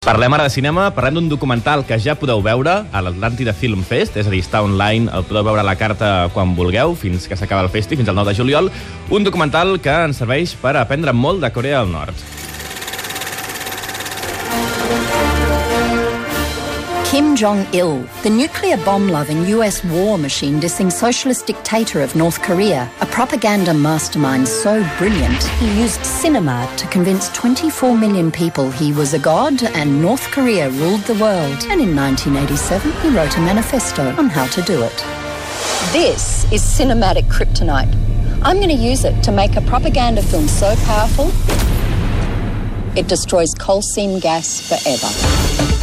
Parlem ara de cinema, parlem d'un documental que ja podeu veure a l'Atlàntida Film Fest, és a dir, està online, el podeu veure a la carta quan vulgueu, fins que s'acaba el festi, fins al 9 de juliol. Un documental que ens serveix per aprendre molt de Corea del Nord. Kim Jong il, the nuclear bomb loving US war machine dissing socialist dictator of North Korea, a propaganda mastermind so brilliant he used cinema to convince 24 million people he was a god and North Korea ruled the world. And in 1987, he wrote a manifesto on how to do it. This is cinematic kryptonite. I'm going to use it to make a propaganda film so powerful it destroys coal seam gas forever.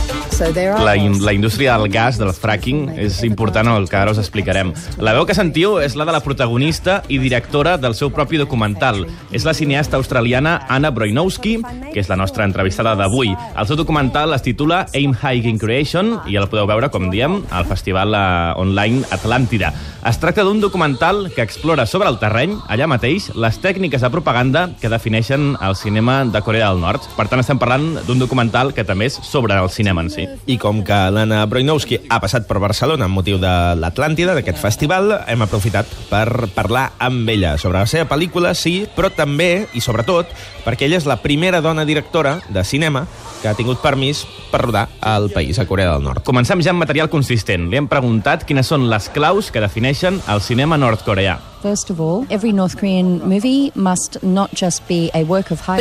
La, in, la indústria del gas, del fracking, és important el que ara us explicarem. La veu que sentiu és la de la protagonista i directora del seu propi documental. És la cineasta australiana Anna Broinowski, que és la nostra entrevistada d'avui. El seu documental es titula Aim High in Creation i el podeu veure, com diem, al festival uh, online Atlàntida. Es tracta d'un documental que explora sobre el terreny, allà mateix, les tècniques de propaganda que defineixen el cinema de Corea del Nord. Per tant, estem parlant d'un documental que també és sobre el cinema en si. I com que l'Anna Broinowski ha passat per Barcelona amb motiu de l'Atlàntida, d'aquest festival, hem aprofitat per parlar amb ella sobre la seva pel·lícula, sí, però també, i sobretot, perquè ella és la primera dona directora de cinema que ha tingut permís per rodar al país, a Corea del Nord. Comencem ja amb material consistent. Li hem preguntat quines són les claus que defineixen el cinema nord-coreà.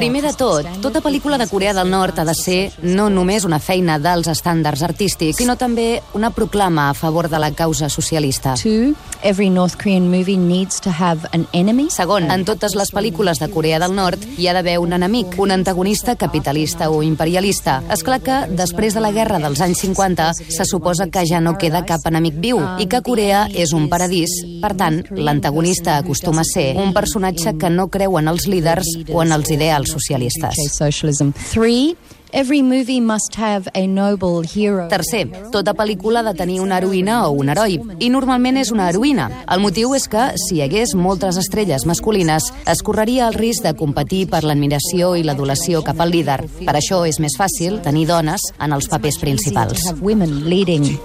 Primer de tot, tota pel·lícula de Corea del Nord ha de ser no només una feina d'alts estàndards artístics, sinó també una proclama a favor de la causa socialista. Two, every North Korean movie needs to have an enemy. Segon, en totes les pel·lícules de Corea del Nord hi ha d'haver un enemic, un antagonista capitalista o imperialista. És clar que, després de la guerra dels anys 50, se suposa que ja no queda cap enemic viu i que Corea és un paradís. Per tant, l'antagonista acostuma a ser un personatge que no creu en els líders o en els ideals socialistes. Socialism. Three, every movie must have a noble hero. Tercer, tota pel·lícula ha de tenir una heroïna o un heroi, i normalment és una heroïna. El motiu és que, si hi hagués moltes estrelles masculines, es correria el risc de competir per l'admiració i l'adulació cap al líder. Per això és més fàcil tenir dones en els papers principals. To have women leading.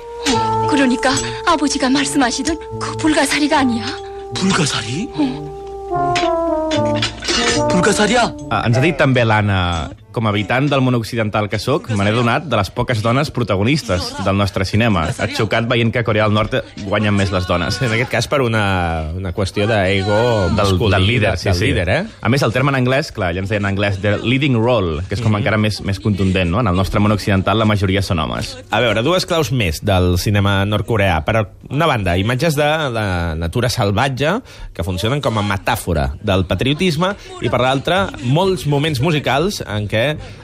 그러니까 아버지가 말씀하시던 그 불가사리가 아니야. 불가사리? 불가사리야? Ah, ens ha dit també l'Anna, com a habitant del món occidental que sóc, me n'he donat de les poques dones protagonistes del nostre cinema. Et xocat veient que a Corea del Nord guanyen més les dones. En aquest cas, per una, una qüestió d'ego del, del líder, sí, del sí. líder, eh? A més, el terme en anglès, clar, ja ens deien en anglès, the leading role, que és com encara més, més contundent, no? En el nostre món occidental la majoria són homes. A veure, dues claus més del cinema nord-coreà. Per una banda, imatges de la natura salvatge que funcionen com a metàfora del patriotisme i per l'altra, molts moments musicals en què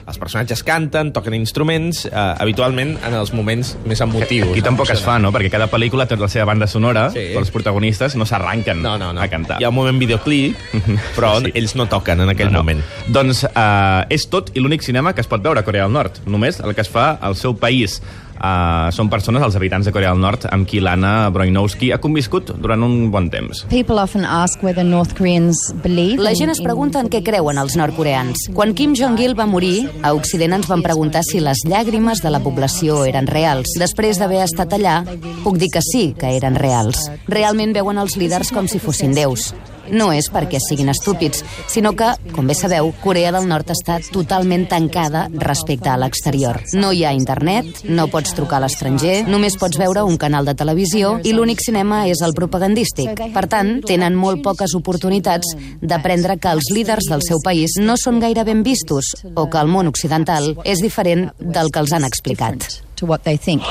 els personatges canten, toquen instruments, eh, habitualment en els moments més emotius. Aquí tampoc es fa, no? Perquè cada pel·lícula té la seva banda sonora, Sí. però els protagonistes no s'arranquen No, no, no. a cantar. Hi ha un moment videoclip, però Sí. ells no toquen en aquell No, no. moment. Doncs uh, és tot i l'únic cinema que es pot veure a Corea del Nord. Només el que es fa al seu país. Uh, són persones, els habitants de Corea del Nord, amb qui l'Anna Broinowski ha conviscut durant un bon temps. People often ask whether North Koreans believe La gent es pregunta en què creuen els nord-coreans. Quan Kim Jong-il va morir, a Occident ens van preguntar si les llàgrimes de la població eren reals. Després d'haver estat allà, puc dir que sí, que eren reals. Realment veuen els líders com si fossin déus. No és perquè siguin estúpids, sinó que, com bé sabeu, Corea del Nord està totalment tancada respecte a l'exterior. No hi ha internet, no pots trucar a l'estranger, només pots veure un canal de televisió i l'únic cinema és el propagandístic. Per tant, tenen molt poques oportunitats d'aprendre que els líders del seu país no són gaire ben vistos o que el món occidental és diferent del que els han explicat. to what they think.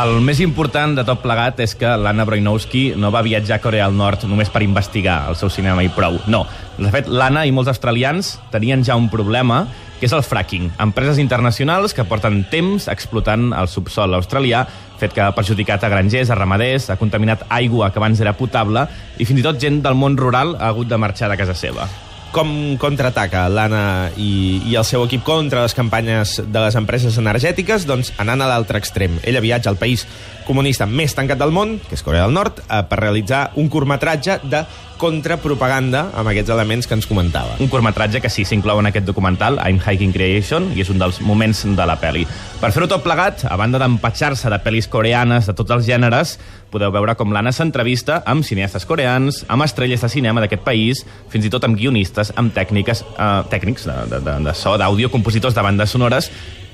El més important de tot plegat és que l'Anna Broinowski no va viatjar a Corea del Nord només per investigar el seu cinema i prou. No. De fet, l'Anna i molts australians tenien ja un problema, que és el fracking. Empreses internacionals que porten temps explotant el subsol australià, fet que ha perjudicat a grangers, a ramaders, ha contaminat aigua que abans era potable, i fins i tot gent del món rural ha hagut de marxar de casa seva. Com contraataca l'Anna i, i el seu equip contra les campanyes de les empreses energètiques? Doncs anant a l'altre extrem. Ella viatja al país comunista més tancat del món, que és Corea del Nord, eh, per realitzar un curtmetratge de contrapropaganda amb aquests elements que ens comentava. Un curtmetratge que sí s'inclou en aquest documental, I'm Hiking Creation, i és un dels moments de la pel·li. Per fer-ho tot plegat, a banda d'empatxar-se de pel·lis coreanes de tots els gèneres, podeu veure com l'Anna s'entrevista amb cineastes coreans, amb estrelles de cinema d'aquest país, fins i tot amb guionistes, amb tècniques, eh, tècnics de, de, de, de so, d'àudio, compositors de bandes sonores,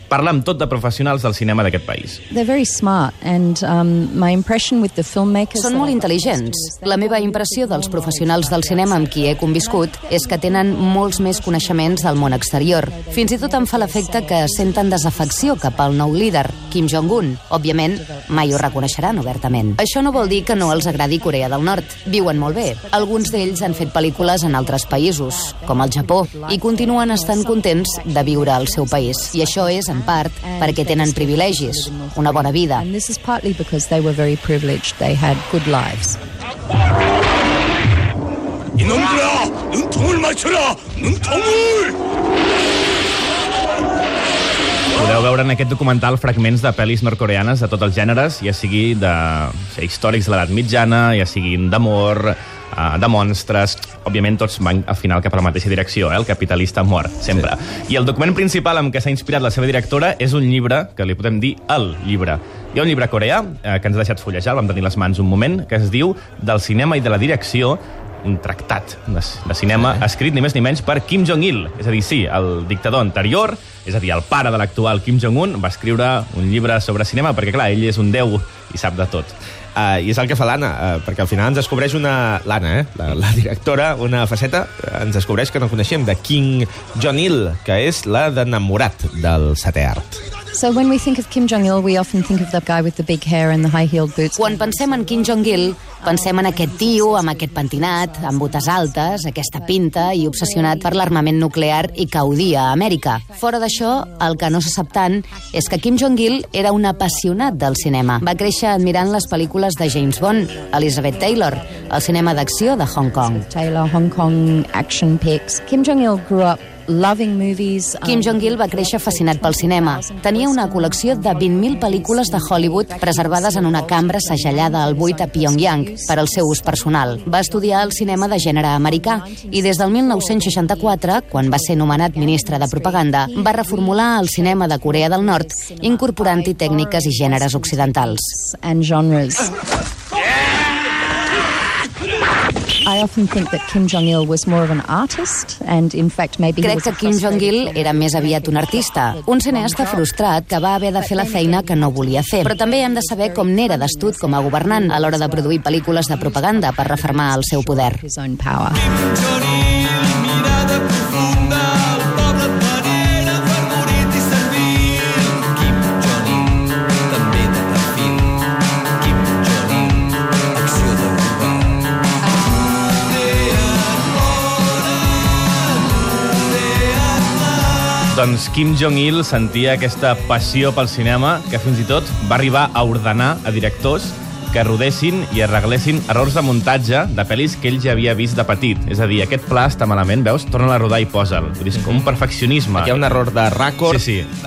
parla amb tot de professionals del cinema d'aquest país. They're very smart, and um, my impression with the filmmakers... Són molt intel·ligents. La meva impressió dels professionals del cinema amb qui he conviscut és que tenen molts més coneixements del món exterior. Fins i tot em fa l'efecte que senten desafecció cap al nou líder, Kim Jong-un. Òbviament, mai ho reconeixeran obertament. Això no vol dir que no els agradi Corea del Nord. Viuen molt bé. Alguns d'ells han fet pel·lícules en altres països, com el Japó, i continuen estant contents de viure al seu país. I això és, en part, perquè tenen privilegis, una bona vida. And this is partly because they were very privileged. They had good lives. 이놈들아! 눈통을 맞춰라! 눈통을! Podeu veure en aquest documental fragments de pel·lis nord-coreanes de tots els gèneres, ja sigui de sé, històrics de l'edat mitjana, ja siguin d'amor, eh, de monstres... Òbviament, tots van al final cap a la mateixa direcció, eh? el capitalista mor, sempre. Sí. I el document principal amb què s'ha inspirat la seva directora és un llibre, que li podem dir el llibre. Hi ha un llibre coreà eh, que ens ha deixat fullejar, el vam tenir les mans un moment, que es diu Del cinema i de la direcció, un tractat de, de cinema sí. escrit ni més ni menys per Kim Jong-il. És a dir, sí, el dictador anterior, és a dir, el pare de l'actual Kim Jong-un, va escriure un llibre sobre cinema perquè, clar, ell és un déu i sap de tot. Uh, I és el que fa l'Anna, uh, perquè al final ens descobreix una... L'Anna, eh? La, la directora, una faceta, uh, ens descobreix que no coneixem, de King Jong-il, que és la d'enamorat del setè art. So when we think of Kim Jong Il, we often think of the guy with the big hair and the high-heeled boots. Quan pensem en Kim Jong-il, pensem en aquest tio amb aquest pentinat, amb botes altes, aquesta pinta i obsessionat per l'armament nuclear i que odia a Amèrica. Fora d'això, el que no se sap tant és que Kim Jong-il era un apassionat del cinema. Va créixer admirant les pel·lícules de James Bond, Elizabeth Taylor, el cinema d'acció de Hong Kong. Taylor, Hong Kong action pics. Kim Jong Il grew up. Kim Jong-il va créixer fascinat pel cinema. Tenia una col·lecció de 20.000 pel·lícules de Hollywood preservades en una cambra segellada al buit a Pyongyang per al seu ús personal. Va estudiar el cinema de gènere americà i des del 1964, quan va ser nomenat ministre de propaganda, va reformular el cinema de Corea del Nord incorporant-hi tècniques i gèneres occidentals. and genres. I often think that Kim Jong Il was more of an artist, and in fact, maybe Crec que Kim Jong-il era més aviat un artista, un cineasta frustrat que va haver de fer la feina que no volia fer. Però també hem de saber com n'era d'estut com a governant a l'hora de produir pel·lícules de propaganda per refermar el seu poder. his own Doncs Kim Jong-il sentia aquesta passió pel cinema que fins i tot va arribar a ordenar a directors que rodessin i arreglessin errors de muntatge de pel·lis que ell ja havia vist de petit. És a dir, aquest pla està malament, veus? Torna a rodar i posa'l. Vull dir, és com un perfeccionisme. Aquí hi ha un error de ràcord. Sí, sí.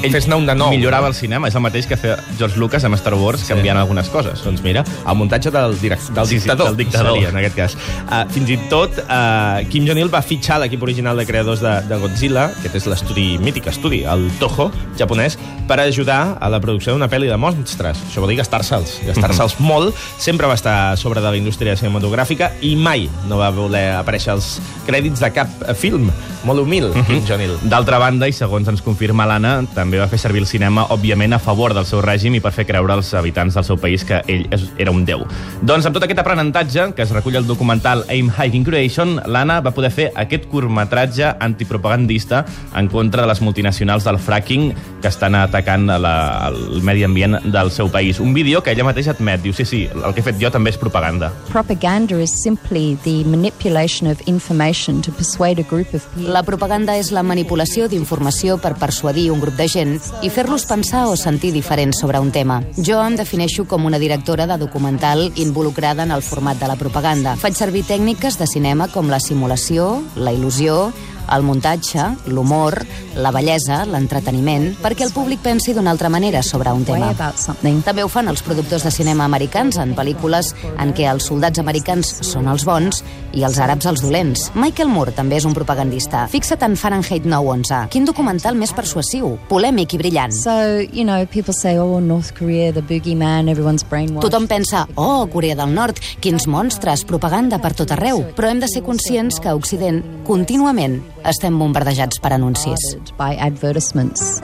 Ell fes-ne un de nou. Millorava el cinema, és el mateix que feia George Lucas amb Star Wars, Sí. canviant algunes coses. Doncs mira, el muntatge del, direct, del Sí, sí, dictador. del dictador. Seria, en aquest cas. Uh, fins i tot, uh, Kim Jong-il va fitxar l'equip original de creadors de, de Godzilla, aquest és l'estudi, mític estudi, el Toho, japonès, per ajudar a la producció d'una pel·li de monstres. Això vol dir gastar-se'ls, gastar-se'ls molt. Sempre va estar sobre de la indústria cinematogràfica i mai no va voler aparèixer als crèdits de cap film. Molt humil, Mhm. Kim Jong-il. D'altra banda, i segons ens confirma l'Anna, també va fer servir el cinema, òbviament, a favor del seu règim i per fer creure als habitants del seu país que ell era un déu. Doncs amb tot aquest aprenentatge, que es recull al documental Aim Hiking Creation, l'Anna va poder fer aquest curtmetratge antipropagandista en contra de les multinacionals del fracking que estan atacant la, el medi ambient del seu país. Un vídeo que ella mateixa admet, diu, sí, sí, el que he fet jo també és propaganda. Propaganda is simply the manipulation of information to persuade a group of people. La propaganda és la manipulació d'informació per persuadir un grup de gent i fer-los pensar o sentir diferents sobre un tema. Jo em defineixo com una directora de documental involucrada en el format de la propaganda. Faig servir tècniques de cinema com la simulació, la il·lusió, el muntatge, l'humor, la bellesa, l'entreteniment, perquè el públic pensi d'una altra manera sobre un tema. També ho fan els productors de cinema americans en pel·lícules en què els soldats americans són els bons i els àrabs els dolents. Michael Moore també és un propagandista. Fixa't en Fahrenheit 911. Quin documental més persuasiu, polèmic i brillant. So, you know, people say, oh, North Korea, the boogeyman, everyone's brainwashed. Tothom pensa, oh, Corea del Nord, quins monstres, propaganda per tot arreu. Però hem de ser conscients que a Occident contínuament estem bombardejats per anuncis. by advertisements.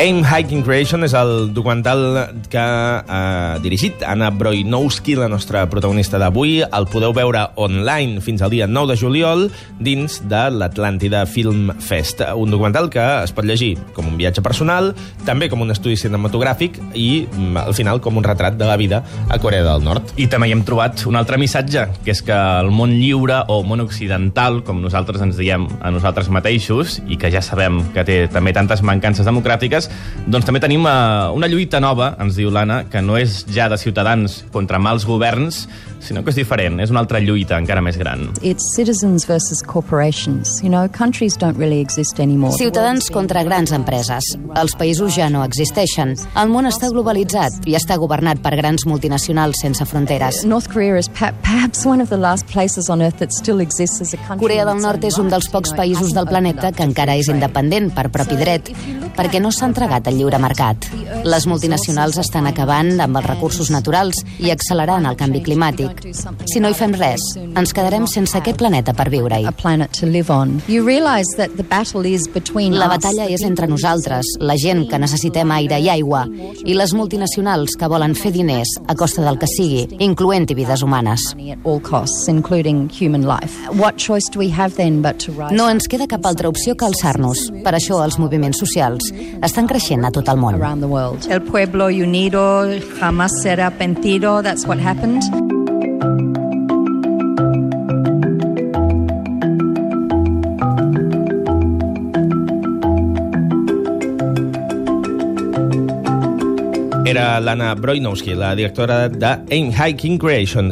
Aim Hiking Creation és el documental que ha dirigit Anna Broinowski, la nostra protagonista d'avui. El podeu veure online fins al dia 9 de juliol dins de l'Atlàntida Film Fest. Un documental que es pot llegir com un viatge personal, també com un estudi cinematogràfic i, mm, al final, com un retrat de la vida a Corea del Nord. I també hi hem trobat un altre missatge, que és que el món lliure o món occidental, com nosaltres ens diem a nosaltres mateixos, i que ja sabem que té també tantes mancances democràtiques, doncs també tenim uh, una lluita nova, ens diu l'Anna, que no és ja de ciutadans contra mals governs, sinó que és diferent, és una altra lluita encara més gran. It's citizens versus corporations. You know, countries don't really exist anymore. Ciutadans contra grans empreses. Els països ja no existeixen. El món està globalitzat i està governat per grans multinacionals sense fronteres. North Korea is perhaps one of the last places on earth that still exists as a country. Corea del Nord és un dels pocs països del planeta que encara és independent per propi dret, perquè no s'ha entregat al lliure mercat. Les multinacionals estan acabant amb els recursos naturals i accelerant el canvi climàtic. Si no hi fem res, ens quedarem sense aquest planeta per viure-hi. La batalla és entre nosaltres, la gent que necessitem aire i aigua, i les multinacionals que volen fer diners a costa del que sigui, incloent-hi vides humanes. No ens queda cap altra opció que alçar-nos. Per això els moviments socials estan creixent a tot el món. El pueblo unido jamás será vencido. That's what happened. Era l'Anna Broinowski, la directora de Aim Hiking Creation.